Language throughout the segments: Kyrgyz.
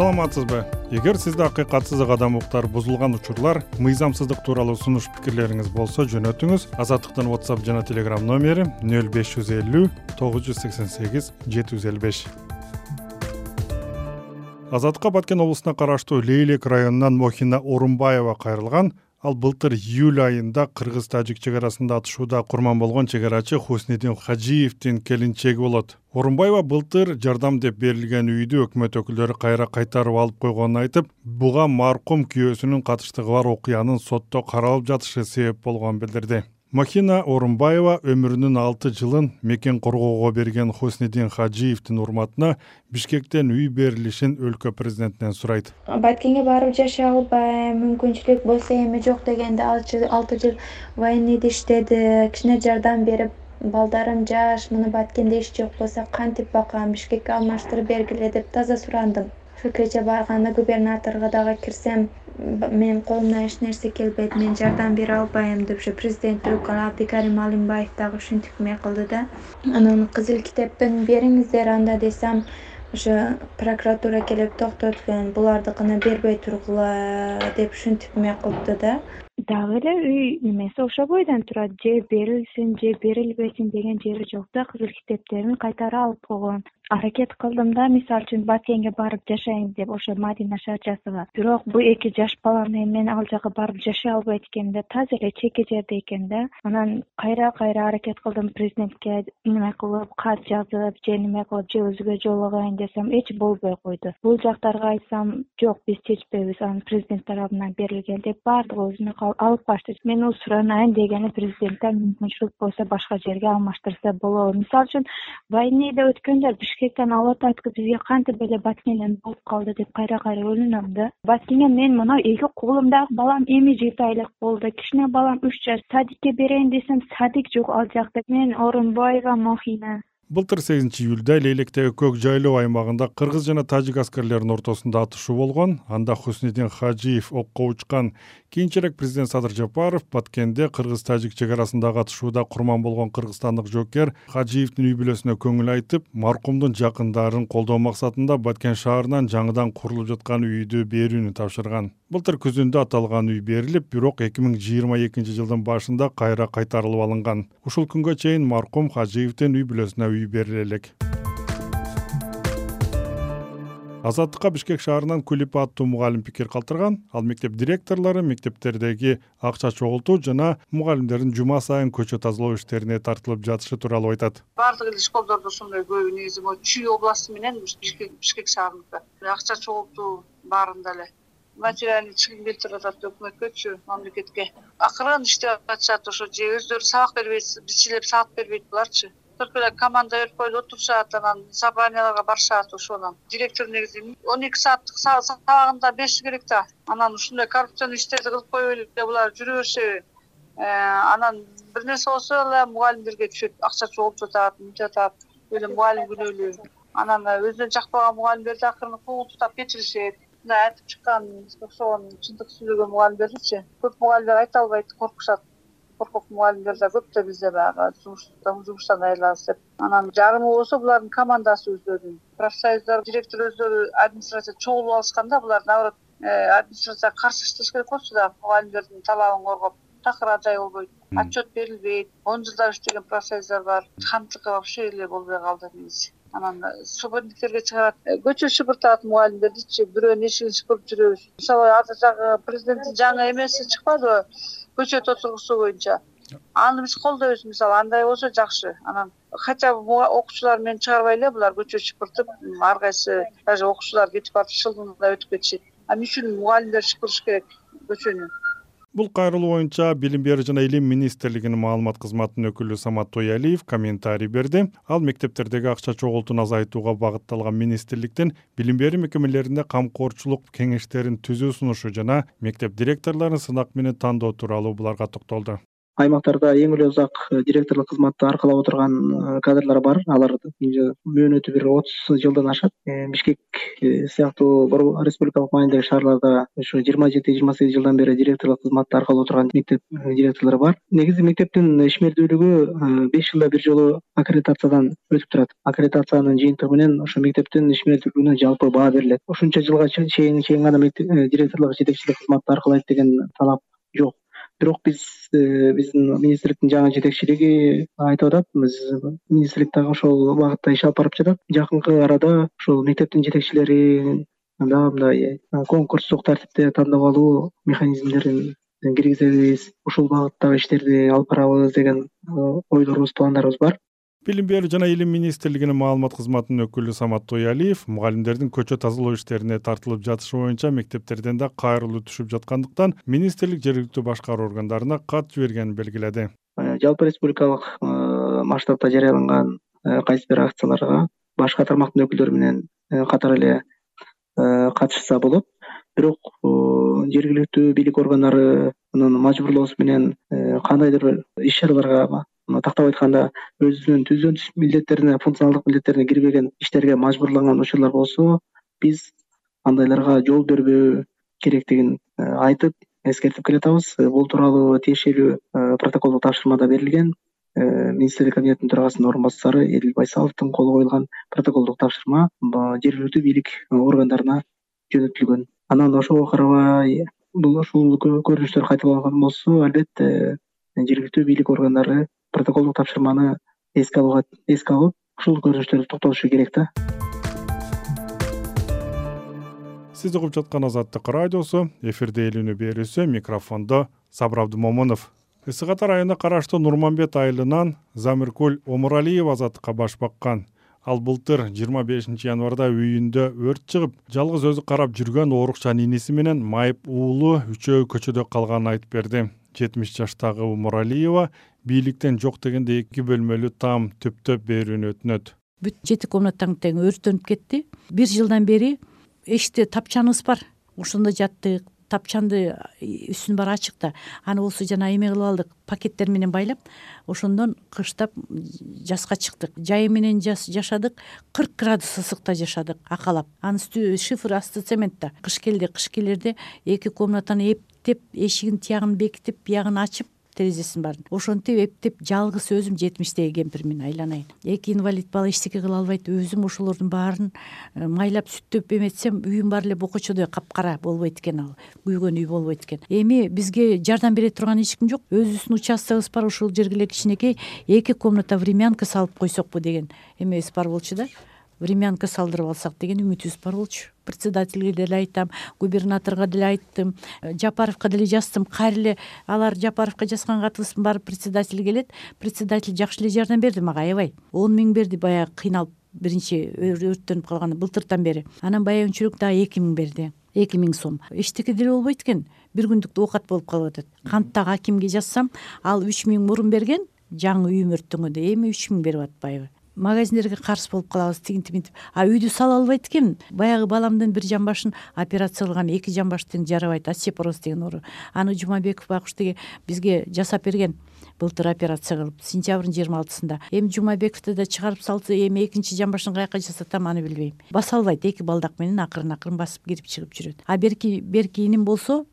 саламатсызбы? Эгер сизде акыйкатсыздык адам укуктары бузулган учурлар мыйзамсыздык тууралуу сунуш пикирлериңиз болсо жөнөтүңүз азаттыктын whatsapp жана telegram номери нөл беш жүз элүү тогуз жүз сексен сегиз жети жүз элүү беш. Азаттыкка баткен облусуна караштуу лейлек районунан мохина орунбаева кайрылган ал былтыр июль айында кыргыз тажик чек арасында атышууда курман болгон чек арачы хуснидин хажиевдин келинчеги болот. Орунбаева былтыр жардам деп берилген үйдү өкмөт өкүлдөрү кайра кайтарып алып койгонун айтып буга маркум күйөөсүнүн катыштыгы бар окуянын сотто каралып жатышы себеп болгонун билдирди махина орунбаева өмүрүнүн алты жылын мекен коргоого берген хуснидин хажиевдин урматына бишкектен үй берилишин өлкө президентинен сурайт. Баткенге барып жашай албайм мүмкүнчүлүк болсо эми жок дегенде алты жыл военныйда иштеди кичине жардам берип балдарым жаш мына баткенде иш жок болсо кантип бакам бишкекке алмаштырып бергиле деп таза сурандым. Ошо кечээ барганда губернаторго дагы кирсем менин колумдан эч нерсе келбейт мен жардам бере албайм деп ошо президент өлкө абдикарим алимбаев дагы ушинтип эме кылды да. Анан кызыл китептин бериңиздер анда десем ошо прокуратура келип токтоткун булардыкына бербей тургула деп ушинтип эме кылыпты да. Дагы эле үй немеси ошол бойдон турат же берилсин же берилбесин деген жери жок да кызыл китептерин кайтара алып койгон аракет кылдым да. Мисалы үчүн баткенге барып жашайын деп ошо мадина шарчасыга бирок бул эки жаш баланы мен ал жака барып жашай албайт экенмин да. Таза эле чеки жерде экен да. Анан кайра кайра аракет кылдым президентке неме кылып кат жазып же неме кылып же өзүгө жолугайын десем эч болбой койду. Бул жактарга айтсам жок биз чечпейбиз анан президент тарабынан берилген деп баардыгы өзүнө алып качты мен суранайын дегени президенттен мүмкүнчүлүк болсо башка жерге алмаштырса болобу. Мисалы үчүн военныйда өткөндөр бишкектен алып атат бизге кантип эле баткенден болуп калды деп кайра кайра ойлоном да. Баткенге мен мына эки колумдагы балам эми жети айлык болду. Кичине балам үч жаш. Садикке берейин десем садик жок ал жакта. Мен орунбаева мохина. Былтыр сегизинчи июлда лейлектеги көк жайлоо аймагында кыргыз жана тажик аскерлеринин ортосунда атышуу болгон анда хуснидин хажиев окко учкан кийинчерээк президент садыр жапаров баткенде кыргыз тажик чек арасындагы атышууда курман болгон кыргызстандык жоокер хажиевдин үй бүлөсүнө көңүл айтып маркумдун жакындарын колдоо максатында баткен шаарынан жаңыдан курулуп жаткан үйдү берүүнү тапшырган. Былтыр күзүндө аталган үй берилип бирок эки миң жыйырма экинчи жылдын башында кайра кайтарылып алынган. Ушул күнгө чейин маркум хажиевдин үй бүлөсүнө үй бериле элек азаттыкка бишкек шаарынан кулипа аттуу мугалим пикир калтырган. Ал мектеп директорлору мектептердеги акча чогултуу жана мугалимдердин жума сайын көчө тазалоо иштерине тартылып жатышы тууралуу айтат. Баардык эле школдордо ошондой көбү негизи могу чүй области менен бишкек шаарыныкы акча чогултуу баарында эле. Материальный чыгым келтирип атат өкмөткөчү мамлекетке. Акырын иштеп атышат ошо же өздөрү сабак бербейт бизчилеп саат бербейт буларчы только команда берип коюп отурушат анан собранияларга барышат ошондон директор негизи он эки сааттык сабагын да бериши керек да. Анан ушундай коррупционный иштерди кылып коюп эле булар жүрө беришеби э, анан бир нерсе болсо эле мугалимдерге түшөт акча чогултуп атат мынтип атат мугалим күнөөлүү анан өзүнө жакпаган мугалимдерди акырын куугултуп так кетиришет. Мындай айтып чыккан окшогон чындык сүйлөгөн мугалимдердичи көп мугалимдер айта албайт коркушат коркок мугалимдер да көп да бизде баягы жумуштан айырылабыз деп. Анан жарымы болсо булардын командасы өздөрүнүн профсоюздар директор өздөрү администрация чогулуп алышкан да булар наоборот э, администрацияга каршы иштеш керек болчу да мугалимдердин талабын коргоп такыр ар жай болбойт отчет берилбейт. Он жылдап иштеген профсоюздар бар. Камчылык вообще эле болбой калды негизи анан субботниктерге чыгарат. Э, көчө шыпыртат мугалимдердичи бирөөнүн эшигин шыпырып жүрөбүз. Мисалы азыр жагы президенттин жаңы эмеси чыкпадыбы көчөт отургузуу боюнча. Аны биз колдойбуз мисалы андай болсо жакшы. Анан хотя бы окуучулар менен чыгарбай эле булар көчө шыпыртып ар кайсы даже окуучулар кетип барып шылдыңдап өтүп кетишет. Эмне үчүн мугалимдер шыпырыш керек көчөнү бул кайрылуу боюнча билим берүү жана илим министрлигинин маалымат кызматынын өкүлү самат тоялиев комментарий берди. Ал мектептердеги акча чогултууну азайтууга багытталган министрликтин билим берүү мекемелеринде камкорчулук кеңештерин түзүү сунушу жана мектеп директорлорун сынак менен тандоо тууралуу буларга токтолду аймактарда эң эле узак директорлук кызматты аркалап отурган кадрлар бар. Алар мөөнөтү бир отуз жылдан ашат. Бишкек сыяктуу республикалык маанидеги шаарларда ушу жыйырма жети жыйырма сегиз жылдан бери директорлук кызматты аркалап отурган мектеп директорлору бар. Негизи мектептин ишмердүүлүгү беш жылда бир жолу аккредитациядан өтүп турат. Аккредитациянын жыйынтыгы менен ошо мектептин ишмердүүлүгүнө жалпы баа берилет. Ушунча жылга чейин гана директорлук жетекчилик кызматты аркалайт деген талап жок бирок биз э, биздин министрликтин жаңы жетекчилиги айтып атат. Биз министрлик дагы ошол багытта иш алып барып жатат. Жакынкы арада ушул мектептин жетекчилерин дагы мындай э, конкурстук тартипте тандап алуу механизмдерин киргизебиз. Ушул багыттагы иштерди алып барабыз деген э, ойлорубуз пландарыбыз бар билим берүү жана илим министрлигинин маалымат кызматынын өкүлү самат тоялиев мугалимдердин көчө тазалоо иштерине тартылып жатышы боюнча мектептерден да кайрылуу түшүп жаткандыктан министрлик жергиликтүү башкаруу органдарына кат жибергенин белгиледи. Э, жалпы республикалык э, масштабта жарыяланган э, кайсы бир акцияларга башка тармактын өкүлдөрү менен катар эле катышса болот. Бирок жергиликтүү бийлик органдарынын мажбурлоосу менен кандайдыр бир иш чараларга тактап айтканда өзүнүн түздөн түз милдеттерине функционалдык милдеттерине кирбеген иштерге мажбурланган учурлар болсо биз андайларга жол бербөө керектигин э, айтып эскертип келатабыз. Э, бул тууралуу тиешелүү э, протоколдук тапшырмада берилген министрлик кабинетинин төрагасынын орун басары эдил байсаловдун колу коюлган протоколдук тапшырма жергиликтүү бийлик органдарына жөнөтүлгөн. Анан ошого карабай бул ушул көрүнүштөр кайталанган болсо албетте жергиликтүү бийлик органдары протоколдук тапшырманы эске алууга эске алып ушул көрүнүштөрдү токтотушу керек да. Сиз угуп жаткан азаттык радиосу эфирде эл үнү берүүсү микрофондо сабыр абдымомунов ысык ата районуна караштуу нурманбет айылынан замиркуль омуралиева азаттыкка баш баккан. Ал былтыр жыйырма бешинчи январда үйүндө өрт чыгып жалгыз өзү карап жүргөн оорукчан иниси менен майып уулу үчөө көчөдө калганын айтып берди. Жетимиш жаштагы омуралиева бийликтен жок дегенде эки бөлмөлүү там түптөп берүүнү өтүнөт бүт жети комнатаң тең өрттөнүп кетти. Бир жылдан бери эшикте тапчаныбыз бар. Ошондо жаттык тапчанды үстүнүн баары ачык да. Аны болсо жана эме кылып алдык пакеттер менен байлап ошондон кыштап жазга чыктык. Жайы менен жашадык кырк градус ысыкта жашадык акалап. Анын үстү шифр асты цемент да. Кыш келди кыш келерде эки комнатаны эптеп эшигин тиягын бекитип биягын ачып терезесин баарын ошентип эптеп жалгыз өзүм жетимиштеги кемпирмин айланайын. Эки инвалид бала эчтеке кыла албайт өзүм ошолордун баарын э, майлап сүттөп эметсем үйүм баары эле бокочодой капкара болбойт экен ал күйгөн үй болбойт экен. Эми бизге жардам бере турган эч ким жок өзүбүздүн участогубуз бар ушул жерге эле кичинекей эки комната времянка салып койсокпу деген эмебиз бар болчу да времянка салдырып алсак деген үмүтүбүз бар болчу. Председательге деле айтам губернаторго деле айттым э, жапаровго деле жаздым кайра эле алар жапаровго жазган катыбыздын баары председатель келет. Председатель жакшы эле жардам берди мага аябай. Он миң берди баягы кыйналып биринчи өрттөнүп калганда былтыртан бери. Анан баягы үчүрөөк дагы эки миң берди эки миң сом. Эчтеке деле болбойт экен бир күндүк оокат болуп калып атат. Кантип дагы акимге жазсам ал үч миң мурун берген жаңы үйүм өрттөнгөндө эми үч миң берип атпайбы магазиндерге карыз болуп калабыз тигинтип мынтип а үйдү сала албайт экенмин баягы баламдын бир жамбашын операция кылгам эки жамбаш тең жарабайт остеопороз деген оору. Аны жумабеков байкуш деге бизге жасап берген былтыр операция кылып сентябрдын жыйырма алтысында эми жумабековду да чыгарып салса эми экинчи жамбашын каяка жасатам аны билбейм. Баса албайт эки балдак менен акырын акырын басып кирип чыгып жүрөт. А берки берки иним болсо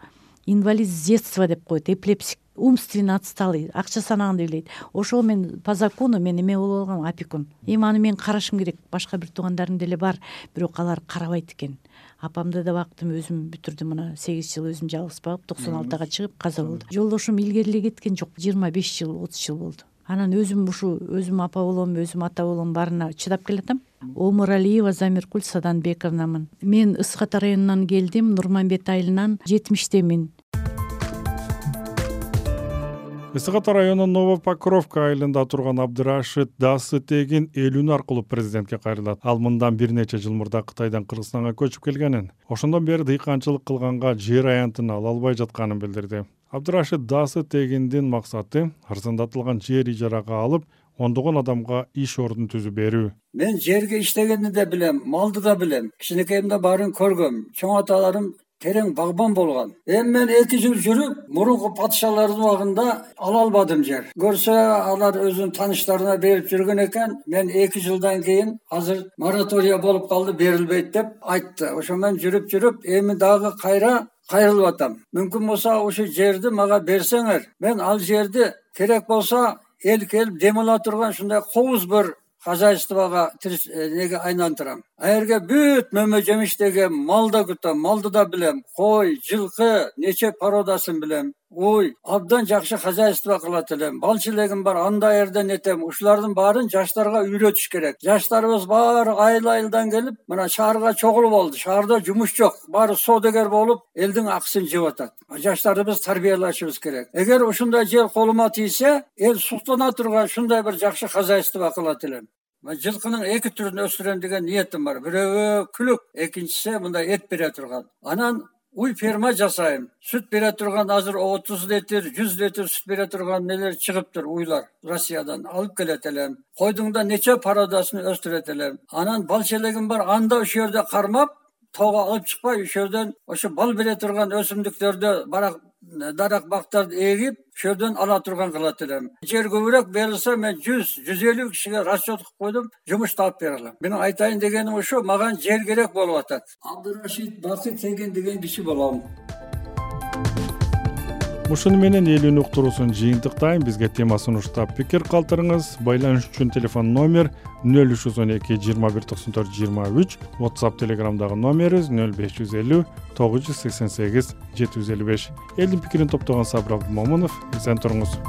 инвалид с детства деп коет эпилепсик умственно отсталый акча санаганды билбейт ошого мен по закону мен эме болуп алгам опекун эми аны мен карашым керек башка бир туугандарым деле бар. Бирок алар карабайт экен. Апамды да бактым өзүм бүтүрдүм мына сегиз жыл өзүм жалгыз багып токсон алтыга чыгып каза болду. Жолдошум илгери кеткен жок жыйырма беш жыл отуз жыл болду. Анан өзүм ушу өзүм апа болом өзүм ата болом баарына чыдап келатам. Омуралиева замиркуль саданбековнамын мен ысык ата районунан келдим нурманбет айылынан жетимиштемин ысык ата районунун новопокровка айылында турган абдырашид дасытегин эл үнү аркылуу президентке кайрылат. Ал мындан бир нече жыл мурда кытайдан кыргызстанга көчүп келгенин ошондон бери дыйканчылык кылганга жер аянтын ала албай жатканын билдирди. Абдырашид дасытегиндин максаты арзандатылган жер ижарага алып ондогон адамга иш ордун түзүп берүү. Мен жерге иштегенди да билем малды да билем. Кичинекейимде баарын көргөм. Чоң аталарым терең багбан болгон. Эми мен эки жыл жүрүп мурунку падышалардын убагында ала албадым жер. Көрсө алар өзүнүн тааныштарына берип жүргөн экен мен эки жылдан кийин азыр моратория болуп калды берилбейт деп айтты. Ошо менен жүрүп жүрүп эми дагы кайра кайрылып атам. Мүмкүн болсо ушул жерди мага берсеңер мен ал жерди керек болсо эл келип дем ала турган ушундай кобуз бөр хозяйствого э, неге айлантырам а жерге бүт мөмө жемиштеги мал да күтөм малды да билем. Кой жылкы нече породасын билем ой абдан жакшы хозяйство кылат элем. Бал челегим бар жерден этем. Ушулардын баарын жаштарга үйрөтүш керек. Жаштарыбыз баары айыл айылдан келип мына шаарга чогулуп алды. Шаарда жумуш жок. Баары соодагер болуп элдин акысын жеп атат. Жаштарды тарбиялашыбыз керек. Эгер ушундай жер колума тийсе эл суктана турган ушундай бир жакшы хозяйство кылат элем. Жылкынын эки түрүн өстүрөм деген ниетим бар. Бирөөгө күлүк экинчиси мындай эт бере турган. Анан уй ферма жасайм. Сүт бере турган азыр отуз литр жүз литр сүт бере турган нелер чыгыптыр уйлар. Россиядан алып келет элем койдун нече породасын өстүрөт элем анан бал челегим бар аны да ушул жерде кармап тоого алып чыкпай ошол жерден ошо бал бере турган өсүмдүктөрдү барак дарак бактарды эгип жерден ала турган кылат элем жер көбүрөөк берилсе мен жүз жүз элүү кишиге расчет кылып койдум жумуш таап бере алам. Менин айтайын дегеним ушу мага жер керек болуп атат. Абдырашид бакыт эгин деген киши болом ушуну менен элүүнү уктуруусун жыйынтыктайм бизге тема сунуштап пикир калтырыңыз. Байланыш үчүн телефон номер нөл үч жүз он эки жыйырма бир токсон төрт жыйырма үч. Whatsapp телеграмдагы номерибиз нөл беш жүз элүү тогуз жүз сексен сегиз жети жүз элүү беш. Элдин пикирин топтогон сабыр абдымомунов эсен туруңуз